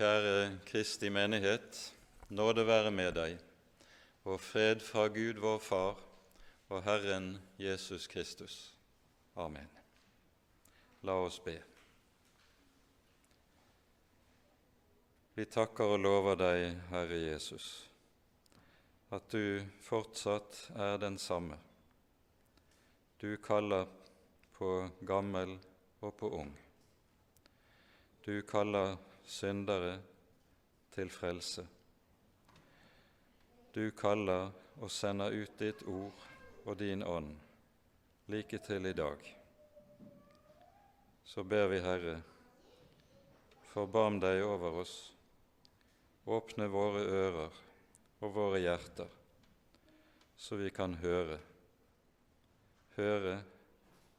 Kjære Kristi menighet, nåde være med deg, og fred fra Gud vår Far og Herren Jesus Kristus. Amen. La oss be. Vi takker og lover deg, Herre Jesus, at du fortsatt er den samme. Du kaller på gammel og på ung. Du kaller syndere til frelse. Du kaller og sender ut ditt ord og din ånd like til i dag. Så ber vi, Herre, forbarm deg over oss, åpne våre ører og våre hjerter, så vi kan høre, høre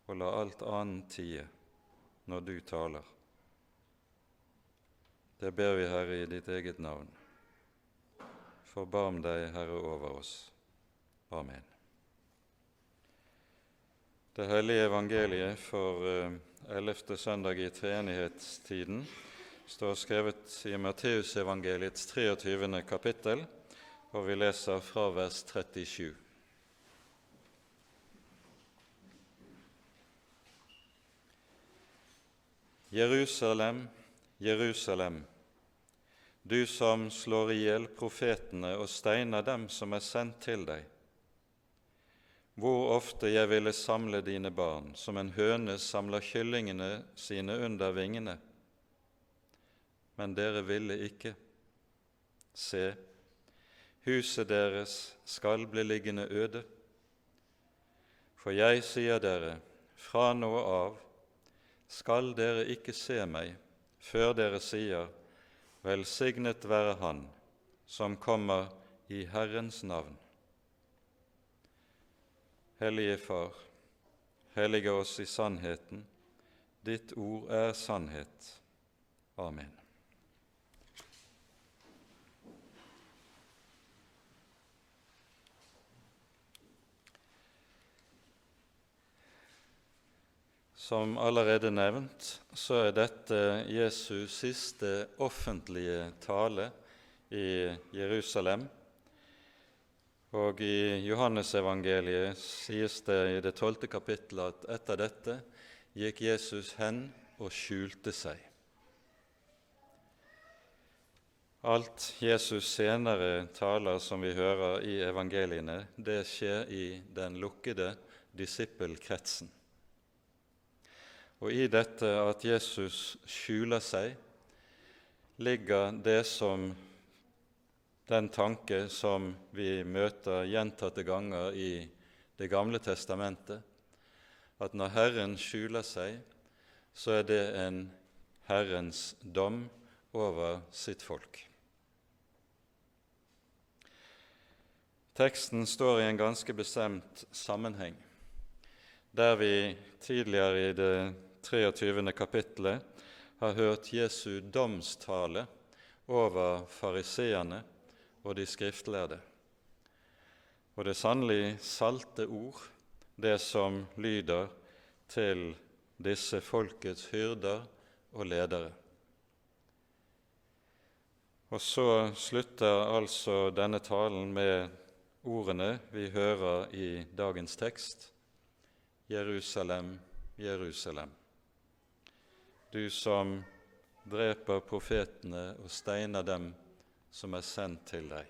og la alt annet tie når du taler. Det ber vi, Herre, i ditt eget navn. Forbarm deg, Herre, over oss. Amen. Det hellige evangeliet for eh, ellevte søndag i treenighetstiden står skrevet i Matteusevangeliets 23. kapittel, og vi leser fra vers 37. Jerusalem, Jerusalem, du som slår i hjel profetene og steiner dem som er sendt til deg. Hvor ofte jeg ville samle dine barn, som en høne samler kyllingene sine under vingene. Men dere ville ikke. Se, huset deres skal bli liggende øde. For jeg sier dere, fra nå av skal dere ikke se meg før dere sier, Velsignet være Han som kommer i Herrens navn. Hellige Far, hellige oss i sannheten. Ditt ord er sannhet. Amen. Som allerede nevnt så er dette Jesus siste offentlige tale i Jerusalem. Og i Johannesevangeliet sies det i det tolvte kapittelet at etter dette gikk Jesus hen og skjulte seg. Alt Jesus senere taler, som vi hører i evangeliene, det skjer i den lukkede disippelkretsen. Og i dette at Jesus skjuler seg, ligger det som den tanke som vi møter gjentatte ganger i Det gamle testamentet, at når Herren skjuler seg, så er det en Herrens dom over sitt folk. Teksten står i en ganske bestemt sammenheng, der vi tidligere i det 23. kapittelet har hørt Jesu domstale over fariseerne og de skriftlærde. Og det er sannelig salte ord, det som lyder til disse folkets hyrder og ledere. Og så slutter altså denne talen med ordene vi hører i dagens tekst Jerusalem, Jerusalem du som dreper profetene og steiner dem som er sendt til deg.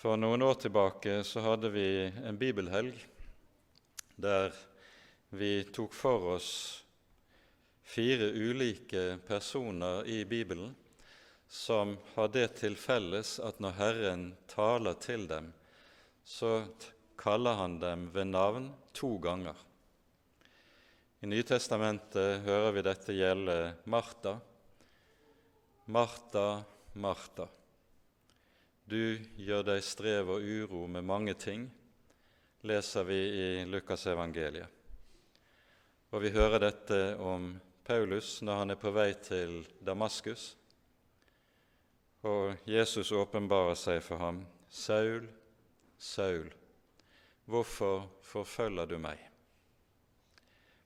For noen år tilbake så hadde vi en bibelhelg der vi tok for oss fire ulike personer i Bibelen som har det til felles at når Herren taler til dem, så kaller han dem ved navn to ganger. I Nytestamentet hører vi dette gjelde Martha. Martha, Martha, du gjør deg strev og uro med mange ting, leser vi i Lukasevangeliet. Og vi hører dette om Paulus når han er på vei til Damaskus. Og Jesus åpenbarer seg for ham. Saul, Saul, hvorfor forfølger du meg?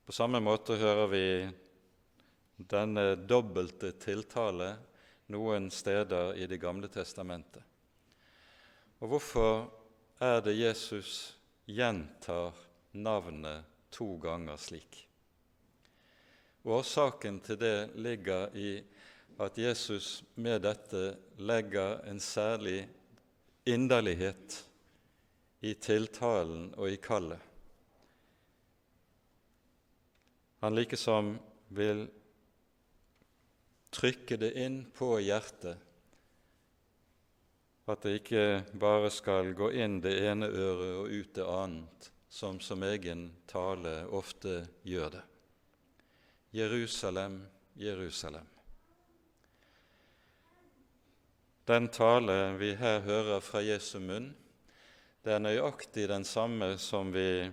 På samme måte hører vi denne dobbelte tiltale noen steder i Det gamle testamentet. Og hvorfor er det Jesus gjentar navnet to ganger slik? Årsaken til det ligger i at Jesus med dette legger en særlig inderlighet i tiltalen og i kallet. Han likesom vil trykke det inn på hjertet, at det ikke bare skal gå inn det ene øret og ut det annet, som som egen tale ofte gjør det. Jerusalem, Jerusalem. Den tale vi her hører fra Jesu munn, det er nøyaktig den samme som vi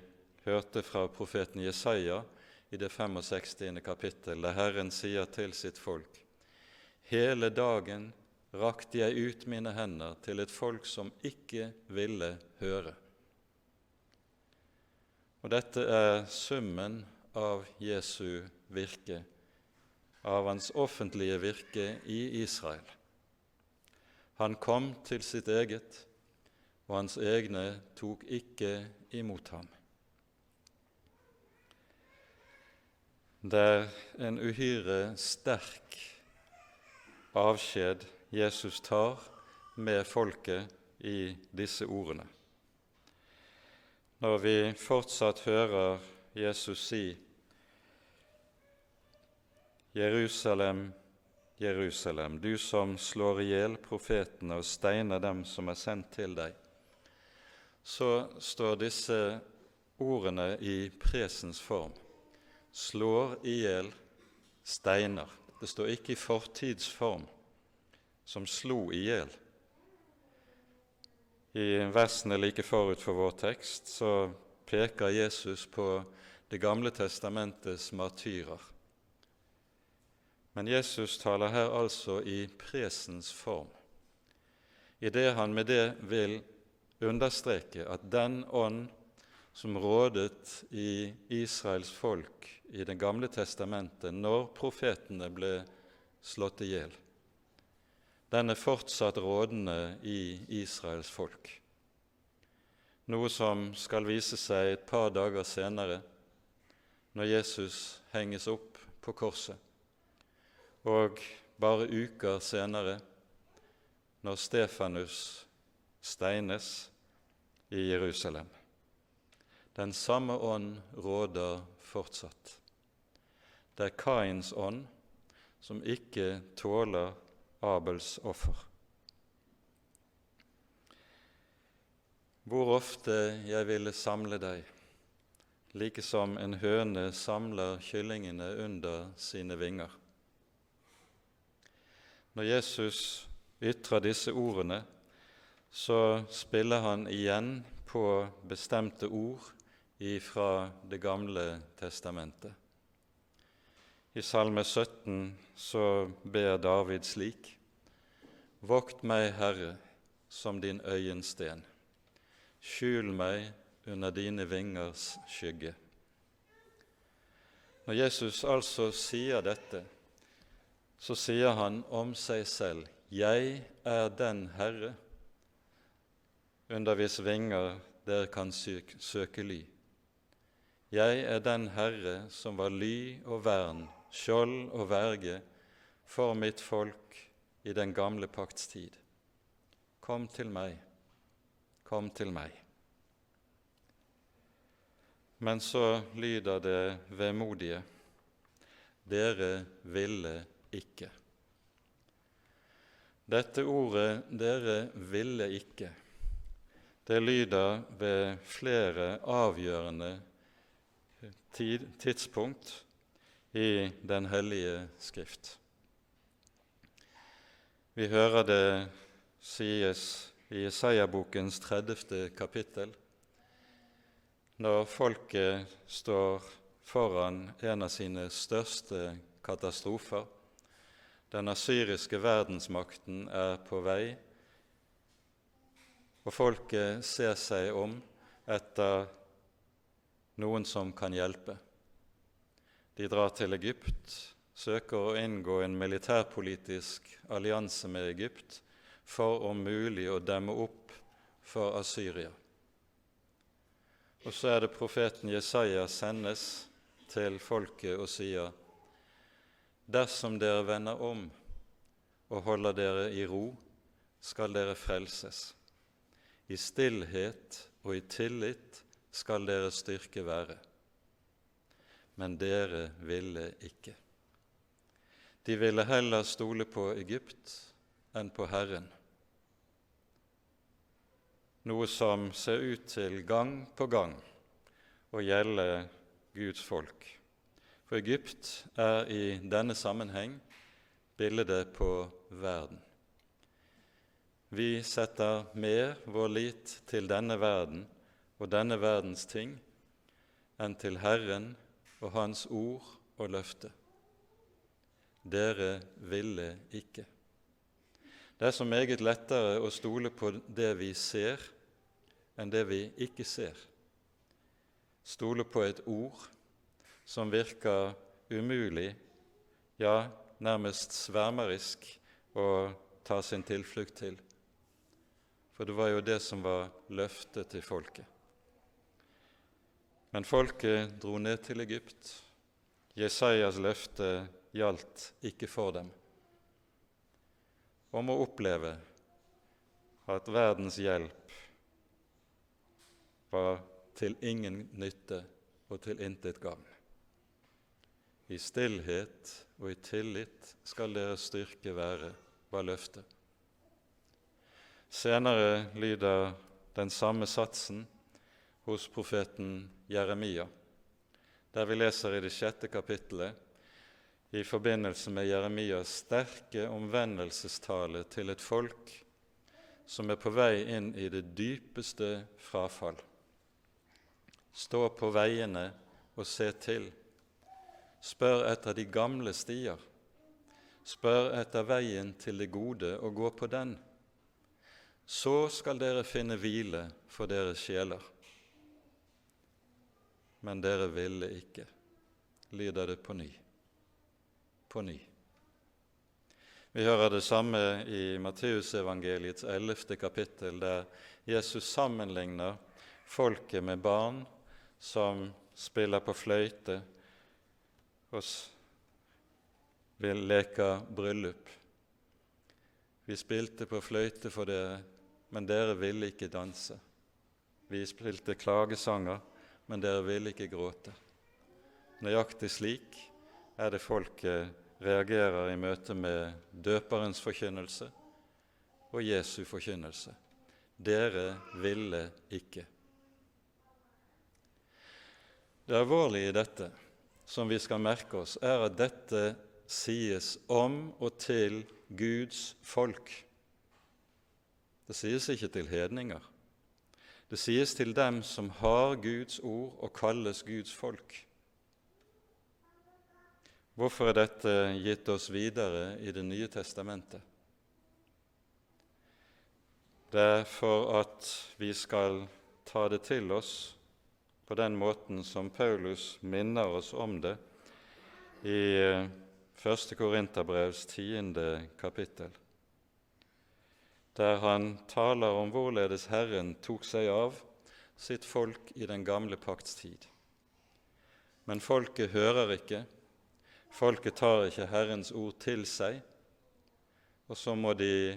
hørte fra profeten Jesaja i det 65. kapittel, der Herren sier til sitt folk:" Hele dagen rakte jeg ut mine hender til et folk som ikke ville høre. Og dette er summen av Jesu virke, av hans offentlige virke i Israel. Han kom til sitt eget, og hans egne tok ikke imot ham. Det er en uhyre sterk avskjed Jesus tar med folket i disse ordene. Når vi fortsatt hører Jesus si Jerusalem, Jerusalem, du som slår i hjel profetene og steiner dem som er sendt til deg, så står disse ordene i presens form. Slår i hjel, steiner. Det står ikke i fortidsform, som slo i hjel. I versene like forut for vår tekst så peker Jesus på Det gamle testamentets martyrer. Men Jesus taler her altså i presens form, idet han med det vil understreke at den ånd som rådet i Israels folk i Det gamle testamentet når profetene ble slått i hjel. Den er fortsatt rådende i Israels folk, noe som skal vise seg et par dager senere, når Jesus henges opp på korset, og bare uker senere, når Stefanus steines i Jerusalem. Den samme ånd råder fortsatt. Det er Kains ånd som ikke tåler Abels offer. Hvor ofte jeg ville samle deg, like som en høne samler kyllingene under sine vinger. Når Jesus ytrer disse ordene, så spiller han igjen på bestemte ord fra Det gamle testamentet. I Salme 17 så ber David slik.: Vokt meg, Herre, som din øyensten. Skjul meg under dine vingers skygge. Når Jesus altså sier dette, så sier han om seg selv, 'Jeg er den Herre under hvis vinger dere kan søke ly'. Jeg er den Herre som var ly og vern, skjold og verge for mitt folk i den gamle pakts tid. Kom til meg, kom til meg. Men så lyder det vemodige. Dere ville ikke. Dette ordet 'dere ville ikke' det lyder ved flere avgjørende tid, tidspunkt i Den hellige Skrift. Vi hører det sies i Isaiah-bokens 30. kapittel, når folket står foran en av sine største katastrofer. Den asyriske verdensmakten er på vei, og folket ser seg om etter noen som kan hjelpe. De drar til Egypt, søker å inngå en militærpolitisk allianse med Egypt for om mulig å demme opp for Asyria. Og så er det profeten Jesaja sendes til folket og sier:" Dersom dere vender om og holder dere i ro, skal dere frelses. I stillhet og i tillit skal deres styrke være. Men dere ville ikke. De ville heller stole på Egypt enn på Herren, noe som ser ut til gang på gang å gjelde Guds folk. For Egypt er i denne sammenheng bildet på verden. Vi setter mer vår lit til denne verden og denne verdens ting enn til Herren og Hans ord og løfte. Dere ville ikke. Det er så meget lettere å stole på det vi ser, enn det vi ikke ser. Stole på et ord som virker umulig, ja, nærmest svermerisk, å ta sin tilflukt til. For det var jo det som var løftet til folket. Men folket dro ned til Egypt. Jesajas løfte gjaldt ikke for dem. Om å oppleve at verdens hjelp var til ingen nytte og til intet gagn. I stillhet og i tillit skal deres styrke være, var løftet. Senere lyder den samme satsen hos profeten Jeremia, der vi leser i det sjette kapittelet i forbindelse med Jeremias sterke omvendelsestale til et folk som er på vei inn i det dypeste frafall. Stå på veiene og se til. Spør etter de gamle stier. Spør etter veien til det gode og gå på den. Så skal dere finne hvile for deres sjeler men dere ville ikke, lyder det på ny. På ny. Vi hører det samme i Matteusevangeliets ellevte kapittel, der Jesus sammenligner folket med barn som spiller på fløyte og vil leke bryllup. Vi spilte på fløyte for dere, men dere ville ikke danse. Vi spilte klagesanger, men dere ville ikke gråte. Nøyaktig slik er det folket reagerer i møte med døperens forkynnelse og Jesu forkynnelse. Dere ville ikke. Det alvorlige i dette, som vi skal merke oss, er at dette sies om og til Guds folk. Det sies ikke til hedninger. Det sies til dem som har Guds ord og kalles Guds folk. Hvorfor er dette gitt oss videre i Det nye testamentet? Det er for at vi skal ta det til oss på den måten som Paulus minner oss om det i 1. Eh, Korinterbrevs tiende kapittel der han taler om hvorledes Herren tok seg av sitt folk i den gamle pakts tid. Men folket hører ikke, folket tar ikke Herrens ord til seg, og så må de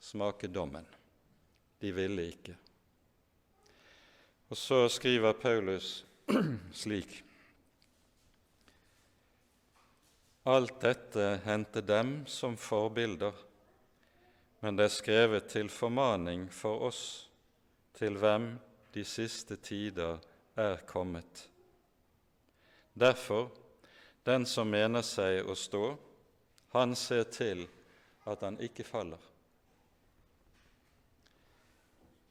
smake dommen. De ville ikke. Og så skriver Paulus slik Alt dette hendte dem som forbilder men det er skrevet til formaning for oss, til hvem de siste tider er kommet. Derfor, den som mener seg å stå, han ser til at han ikke faller.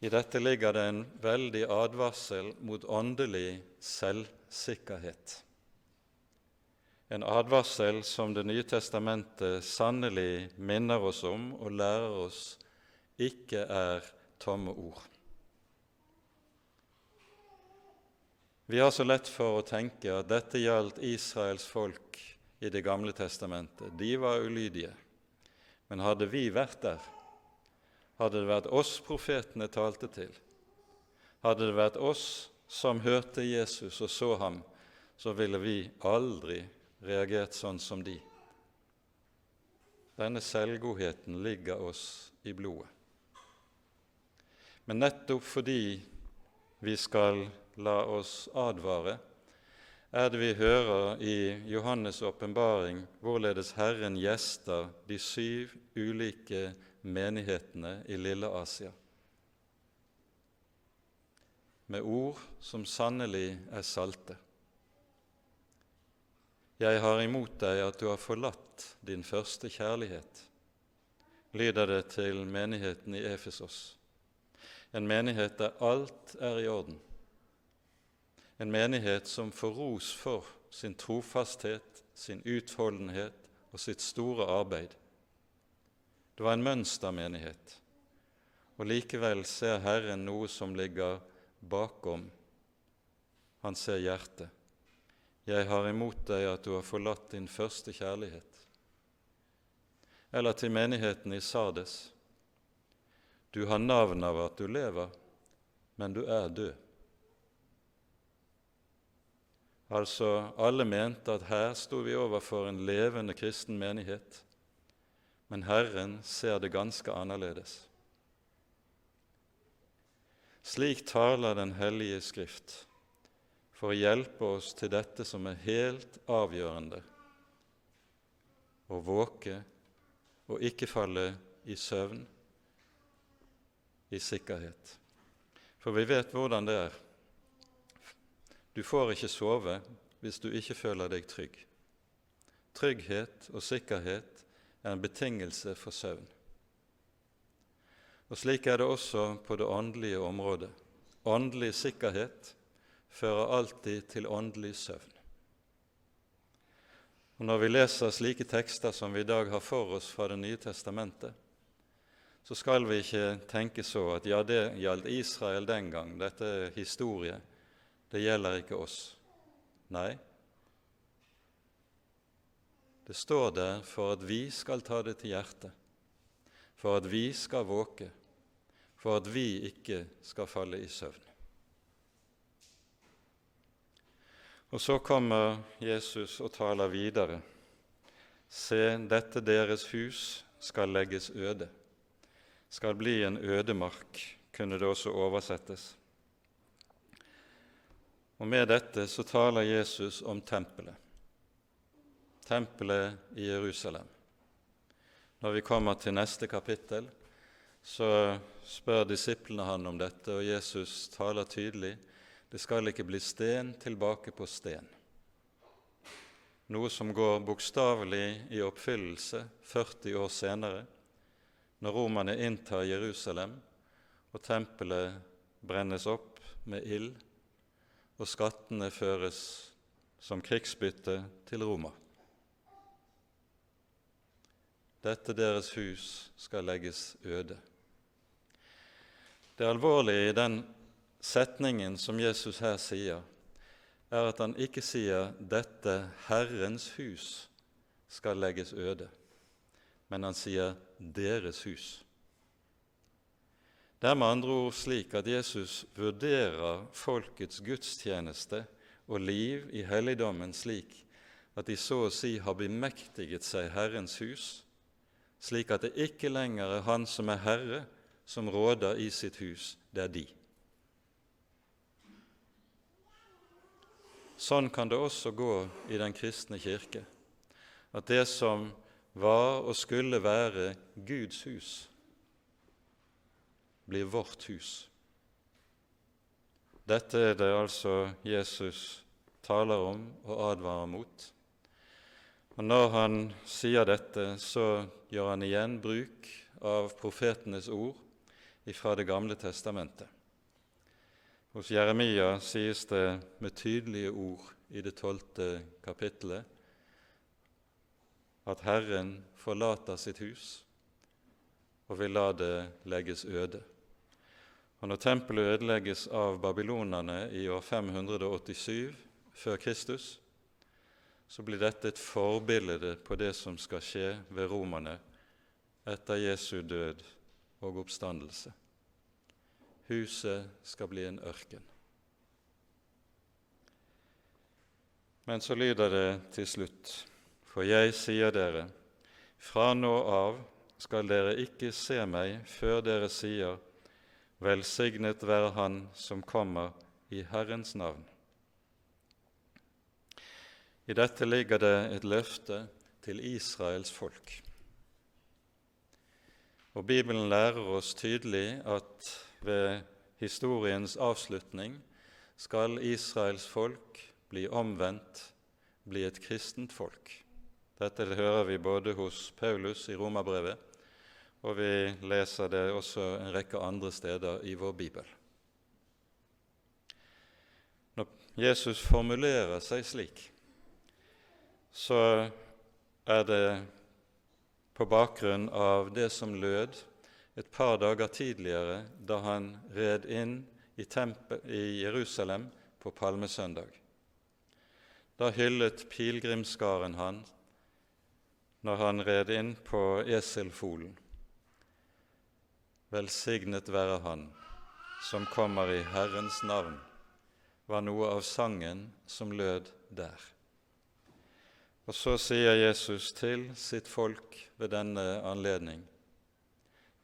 I dette ligger det en veldig advarsel mot åndelig selvsikkerhet en advarsel som Det nye testamentet sannelig minner oss om og lærer oss ikke er tomme ord. Vi har så lett for å tenke at dette gjaldt Israels folk i Det gamle testamentet, de var ulydige. Men hadde vi vært der, hadde det vært oss profetene talte til, hadde det vært oss som hørte Jesus og så ham, så ville vi aldri reagert sånn som de. Denne selvgodheten ligger oss i blodet. Men nettopp fordi vi skal la oss advare, er det vi hører i Johannes' åpenbaring hvorledes Herren gjester de syv ulike menighetene i Lille Asia med ord som sannelig er salte. Jeg har imot deg at du har forlatt din første kjærlighet, lyder det til menigheten i Efesos. En menighet der alt er i orden. En menighet som får ros for sin trofasthet, sin utholdenhet og sitt store arbeid. Det var en mønstermenighet, og likevel ser Herren noe som ligger bakom. Han ser hjertet. Jeg har imot deg at du har forlatt din første kjærlighet. Eller til menigheten i Sardes. Du har navn av at du lever, men du er død. Altså, alle mente at her sto vi overfor en levende kristen menighet, men Herren ser det ganske annerledes. Slik taler Den hellige Skrift for å hjelpe oss til dette som er helt avgjørende å våke og ikke falle i søvn i sikkerhet. For vi vet hvordan det er. Du får ikke sove hvis du ikke føler deg trygg. Trygghet og sikkerhet er en betingelse for søvn. Og Slik er det også på det åndelige området. Åndelig sikkerhet fører alltid til åndelig søvn. Og Når vi leser slike tekster som vi i dag har for oss fra Det nye testamentet, så skal vi ikke tenke så at ja, det gjaldt Israel den gang, dette er historie, det gjelder ikke oss. Nei, det står der for at vi skal ta det til hjertet for at vi skal våke, for at vi ikke skal falle i søvn. Og så kommer Jesus og taler videre. Se, dette deres hus skal legges øde, skal bli en ødemark, kunne det også oversettes. Og Med dette så taler Jesus om tempelet, tempelet i Jerusalem. Når vi kommer til neste kapittel, så spør disiplene han om dette, og Jesus taler tydelig det skal ikke bli sten tilbake på sten. Noe som går bokstavelig i oppfyllelse 40 år senere, når romerne inntar Jerusalem og tempelet brennes opp med ild, og skattene føres som krigsbytte til Roma. Dette deres hus skal legges øde. Det alvorlige i den setningen som Jesus her sier, er at han ikke sier 'dette Herrens hus skal legges øde', men han sier 'deres hus'. Det er med andre ord slik at Jesus vurderer folkets gudstjeneste og liv i helligdommen slik at de så å si har bemektiget seg Herrens hus, slik at det ikke lenger er Han som er Herre, som råder i sitt hus, det er de. Sånn kan det også gå i den kristne kirke, at det som var og skulle være Guds hus, blir vårt hus. Dette er det altså Jesus taler om og advarer mot. Og Når han sier dette, så gjør han igjen bruk av profetenes ord fra Det gamle testamentet. Hos Jeremia sies det med tydelige ord i det tolvte kapittelet at Herren forlater sitt hus og vil la det legges øde. Og Når tempelet ødelegges av babylonerne i år 587 før Kristus, så blir dette et forbilde på det som skal skje ved romerne etter Jesu død og oppstandelse. Huset skal bli en ørken. Men så lyder det til slutt, for jeg sier dere, fra nå av skal dere ikke se meg før dere sier, Velsignet være Han som kommer i Herrens navn. I dette ligger det et løfte til Israels folk. Og Bibelen lærer oss tydelig at ved historiens avslutning skal Israels folk bli omvendt, bli et kristent folk. Dette hører vi både hos Paulus i Romerbrevet og vi leser det også en rekke andre steder i vår bibel. Når Jesus formulerer seg slik, så er det på bakgrunn av det som lød et par dager tidligere da han red inn i, i Jerusalem på palmesøndag. Da hyllet pilegrimsskaren han når han red inn på eselfolen. Velsignet være Han som kommer i Herrens navn, var noe av sangen som lød der. Og så sier Jesus til sitt folk ved denne anledning.: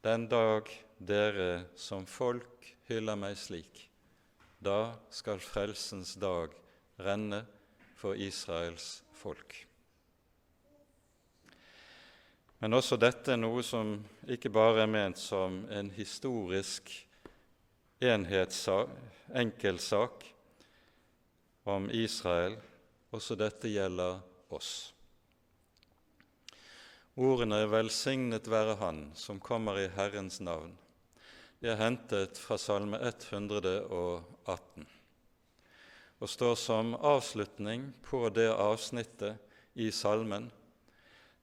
Den dag dere som folk hyller meg slik, da skal frelsens dag renne for Israels folk. Men også dette er noe som ikke bare er ment som en historisk enkeltsak om Israel. Også dette gjelder oss. Ordene 'velsignet være Han som kommer i Herrens navn' de er hentet fra Salme 118 og står som avslutning på det avsnittet i salmen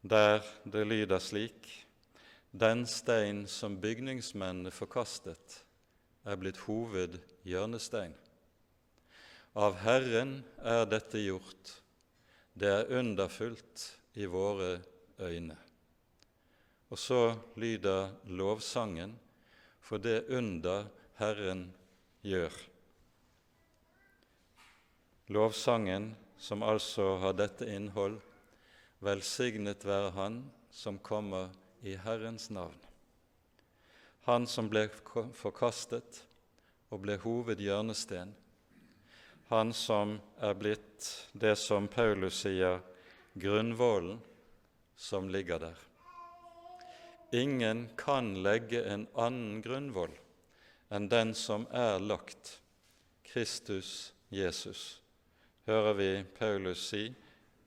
der det lyder slik:" Den stein som bygningsmennene forkastet, er blitt hovedhjørnestein. Av Herren er dette gjort, det er underfullt i våre øyne. Og så lyder lovsangen for det under Herren gjør. Lovsangen, som altså har dette innhold, Velsignet være Han som kommer i Herrens navn. Han som ble forkastet og ble hovedhjørnesten. Han som er blitt det som Paulus sier, grunnvollen som ligger der. Ingen kan legge en annen grunnvoll enn den som er lagt, Kristus Jesus, hører vi Paulus si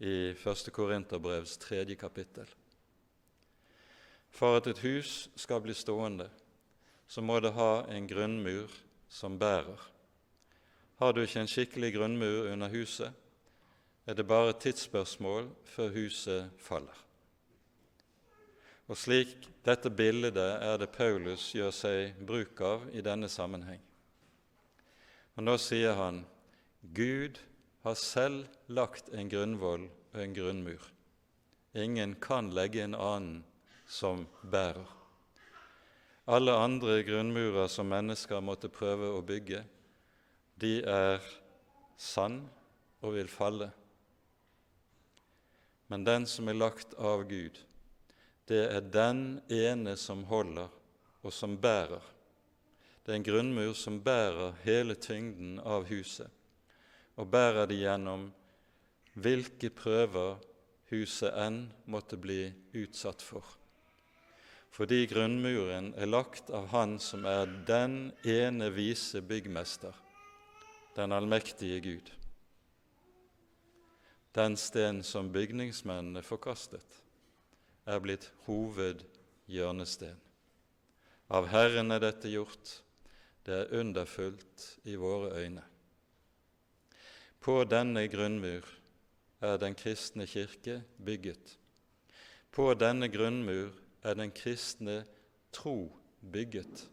i 1. Korinterbrevs tredje kapittel. For at et hus skal bli stående, så må det ha en grunnmur som bærer. Har du ikke en skikkelig grunnmur under huset, er det bare et tidsspørsmål før huset faller. Og slik dette bildet er det Paulus gjør seg bruk av i denne sammenheng. Og Nå sier han Gud har selv lagt en grunnvoll og en grunnmur. Ingen kan legge en annen som bærer. Alle andre grunnmurer som mennesker måtte prøve å bygge, de er sann og vil falle. Men den som er lagt av Gud, det er den ene som holder og som bærer. Det er en grunnmur som bærer hele tyngden av huset og bærer det gjennom hvilke prøver huset enn måtte bli utsatt for. Fordi grunnmuren er lagt av Han som er den ene vise byggmester, den allmektige Gud. Den sten som bygningsmennene forkastet, er blitt hovedhjørnesten. Av Herren er dette gjort, det er underfullt i våre øyne. På denne grunnmur er den kristne kirke bygget. På denne grunnmur er den kristne tro bygget.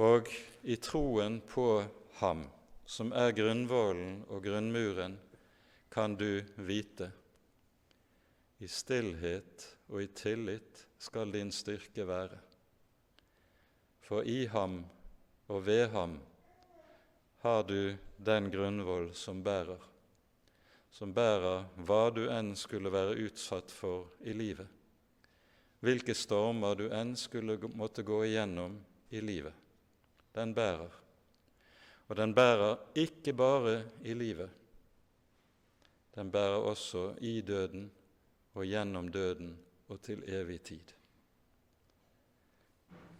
Og i troen på Ham, som er grunnvollen og grunnmuren, kan du vite. I stillhet og i tillit skal din styrke være. For i ham og ved ham har du den grunnvoll som bærer, som bærer hva du enn skulle være utsatt for i livet, hvilke stormer du enn skulle måtte gå igjennom i livet. Den bærer. Og den bærer ikke bare i livet, den bærer også i døden og gjennom døden og til evig tid.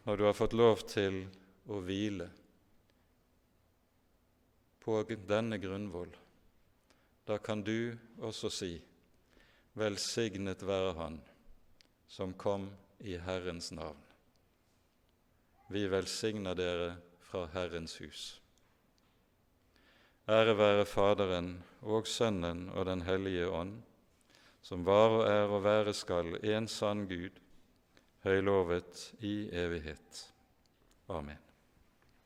Når du har fått lov til å hvile på denne grunnvoll, da kan du også si:" Velsignet være Han som kom i Herrens navn. Vi velsigner dere fra Herrens hus. Ære være Faderen og Sønnen og Den hellige ånd, som var og er og være skal en sann Gud, høylovet i evighet. Amen.